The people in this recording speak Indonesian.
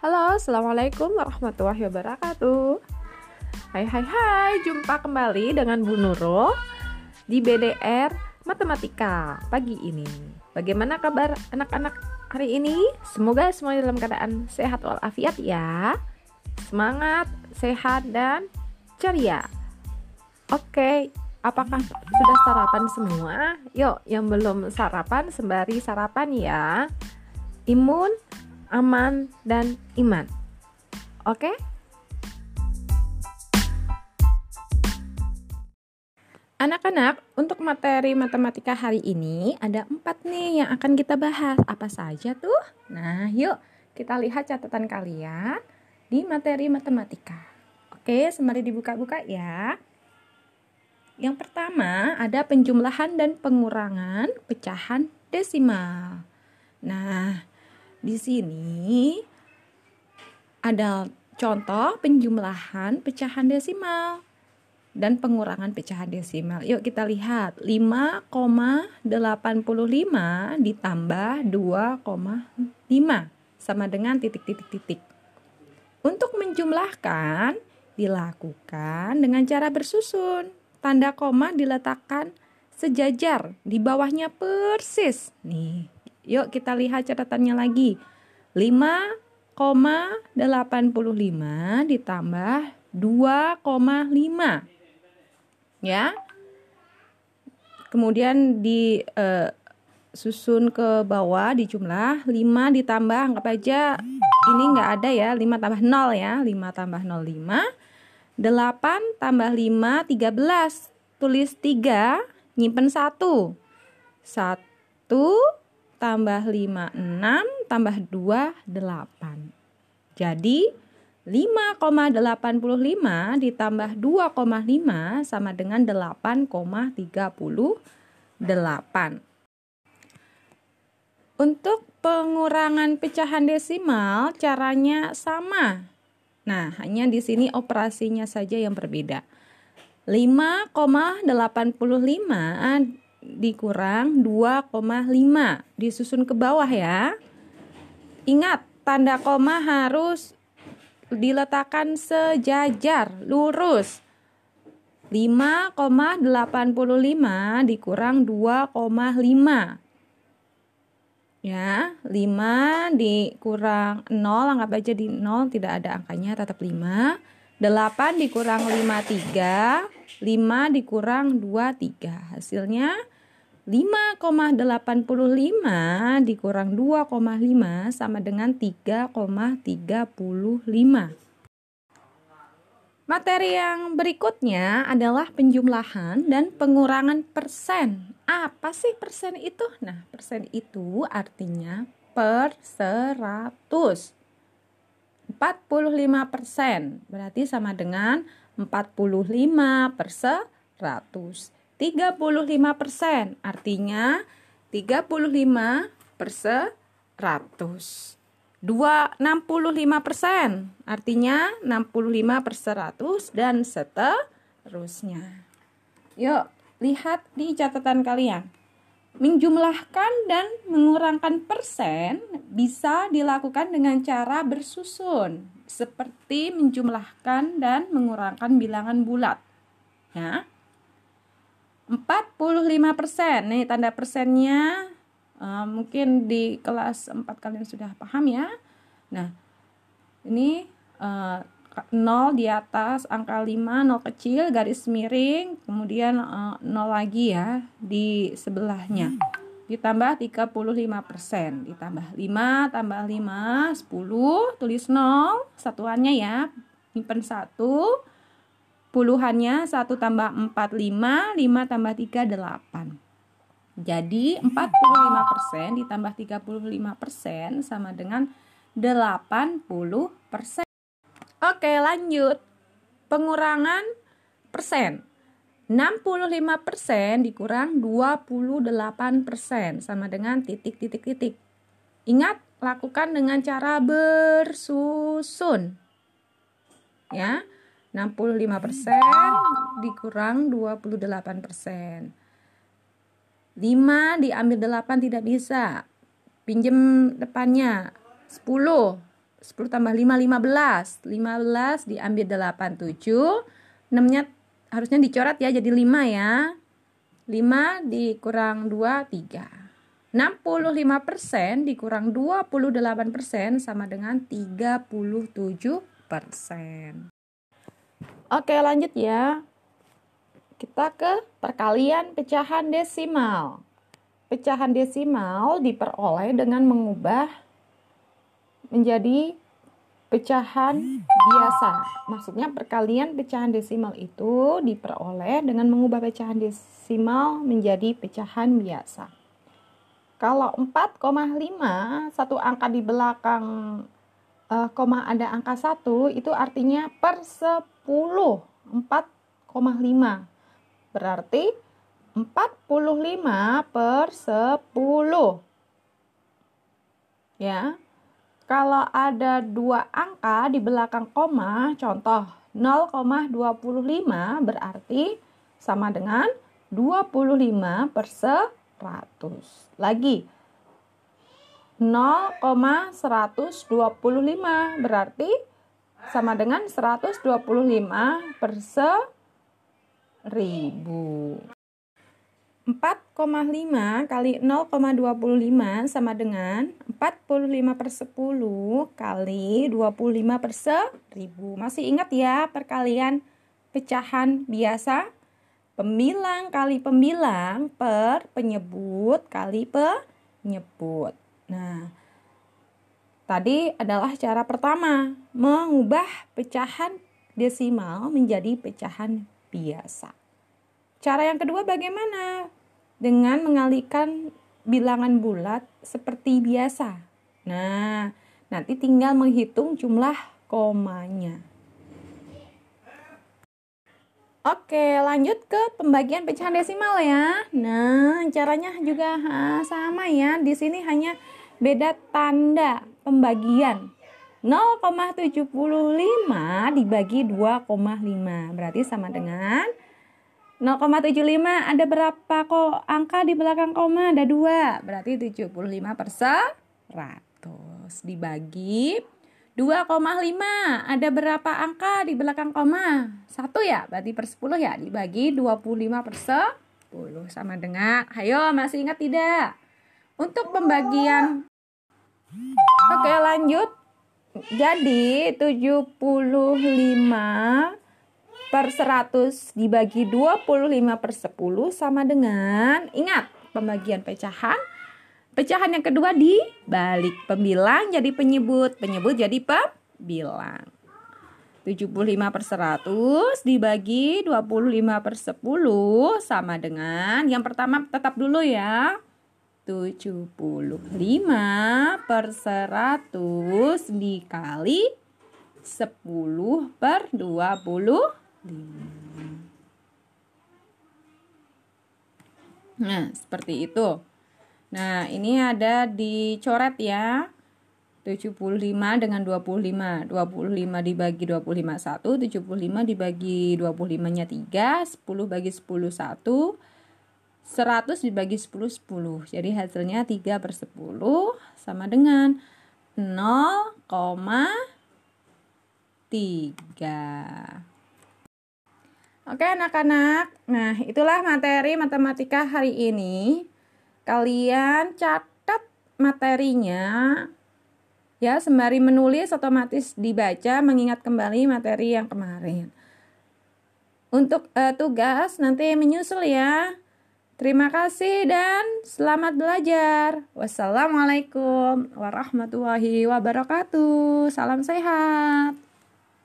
Halo, Assalamualaikum warahmatullahi wabarakatuh. Hai hai hai, jumpa kembali dengan Bu Nurul Di BDR Matematika pagi ini. Bagaimana kabar anak-anak hari ini? Semoga semuanya dalam keadaan sehat walafiat ya. Semangat, sehat, dan ceria. Oke, apakah sudah sarapan semua? Yuk, yang belum sarapan sembari sarapan ya. Imun aman, dan iman. Oke? Anak-anak, untuk materi matematika hari ini ada empat nih yang akan kita bahas. Apa saja tuh? Nah, yuk kita lihat catatan kalian di materi matematika. Oke, sembari dibuka-buka ya. Yang pertama ada penjumlahan dan pengurangan pecahan desimal. Nah, di sini ada contoh penjumlahan pecahan desimal dan pengurangan pecahan desimal. Yuk kita lihat 5,85 ditambah 2,5 sama dengan titik-titik-titik. Untuk menjumlahkan dilakukan dengan cara bersusun. Tanda koma diletakkan sejajar di bawahnya persis. Nih, Yuk kita lihat catatannya lagi. 5,85 ditambah 2,5. Ya. Kemudian di uh, susun ke bawah di jumlah 5 ditambah anggap aja ini enggak ada ya 5 tambah 0 ya 5 tambah 0 5 8 tambah 5 13 tulis 3 nyimpen 1 1 tambah 5, 6, tambah 2, 8. Jadi, 5,85 ditambah 2,5 sama dengan 8,38. Untuk pengurangan pecahan desimal caranya sama. Nah, hanya di sini operasinya saja yang berbeda. 5,85 dikurang 2,5 disusun ke bawah ya. Ingat, tanda koma harus diletakkan sejajar, lurus. 5,85 dikurang 2,5. Ya, 5 dikurang 0, anggap aja di 0 tidak ada angkanya, tetap 5. 8 dikurang 5, 3. 5 dikurang 2, 3. Hasilnya 5,85 dikurang 2,5 sama dengan 3,35. Materi yang berikutnya adalah penjumlahan dan pengurangan persen. Apa sih persen itu? Nah, persen itu artinya per 100. 45 persen berarti sama dengan 45 per 100. 35 persen. Artinya 35 per 100. 2, 65 persen. Artinya 65 per 100 dan seterusnya. Yuk, lihat di catatan kalian. Menjumlahkan dan mengurangkan persen bisa dilakukan dengan cara bersusun, seperti menjumlahkan dan mengurangkan bilangan bulat. Ya, 45%. Nih tanda persennya uh, mungkin di kelas 4 kalian sudah paham ya. Nah, ini uh, 0 di atas angka 5, 0 kecil, garis miring, kemudian uh, 0 lagi ya di sebelahnya. Ditambah 35%, ditambah 5 tambah 5 10, tulis 0, satuannya ya. Simpen 1 Puluhannya 1 tambah 4, 5, 5 tambah 3, 8. Jadi 45% ditambah 35% sama dengan 80%. Oke lanjut. Pengurangan persen. 65% dikurang 28% sama dengan titik-titik-titik. Ingat, lakukan dengan cara bersusun. Ya. 65% dikurang 28%. 5 diambil 8 tidak bisa. Pinjem depannya 10. 10 tambah 5 15. 15 diambil 8 7. 6-nya harusnya dicoret ya jadi 5 ya. 5 dikurang 2 3. 65% dikurang 28% sama dengan 37%. Oke, lanjut ya. Kita ke perkalian pecahan desimal. Pecahan desimal diperoleh dengan mengubah menjadi pecahan biasa. Maksudnya perkalian pecahan desimal itu diperoleh dengan mengubah pecahan desimal menjadi pecahan biasa. Kalau 4,5 satu angka di belakang uh, koma ada angka 1 itu artinya per 10 4,5 Berarti 45 per 10. Ya. Kalau ada dua angka di belakang koma, contoh 0,25 berarti sama dengan 25 per 100. Lagi, 0,125 berarti sama dengan 125 per 1000 ribu. 4,5 kali 0,25 sama dengan 45 per 10 kali 25 per 1000. Masih ingat ya perkalian pecahan biasa? Pembilang kali pembilang per penyebut kali penyebut. Nah, tadi adalah cara pertama, mengubah pecahan desimal menjadi pecahan biasa. Cara yang kedua bagaimana? Dengan mengalihkan bilangan bulat seperti biasa. Nah, nanti tinggal menghitung jumlah komanya. Oke, lanjut ke pembagian pecahan desimal ya. Nah, caranya juga ha, sama ya. Di sini hanya beda tanda pembagian. 0,75 dibagi 2,5 berarti sama dengan 0,75 ada berapa kok? Angka di belakang koma ada dua. Berarti 75 per 100 dibagi 2,5 ada berapa angka di belakang koma? Satu ya? Berarti per 10 ya? Dibagi 25 per 10 sama dengan ayo masih ingat tidak? Untuk pembagian oke lanjut. Jadi 75 per 100 dibagi 25 per 10 sama dengan, ingat pembagian pecahan. Pecahan yang kedua dibalik pembilang jadi penyebut, penyebut jadi pembilang. 75 per 100 dibagi 25 per 10 sama dengan, yang pertama tetap dulu ya, 75 per 100 dikali 10 per 25. Nah, seperti itu. Nah, ini ada dicoret ya. 75 dengan 25. 25 dibagi 25 1, 75 dibagi 25-nya 3, 10 bagi 10 1, 100 dibagi 10 10. Jadi hasilnya 3 per 10 sama dengan 0,3. Oke anak-anak, nah itulah materi matematika hari ini. Kalian catat materinya ya sembari menulis otomatis dibaca mengingat kembali materi yang kemarin. Untuk uh, tugas nanti menyusul ya. Terima kasih dan selamat belajar. Wassalamualaikum warahmatullahi wabarakatuh. Salam sehat.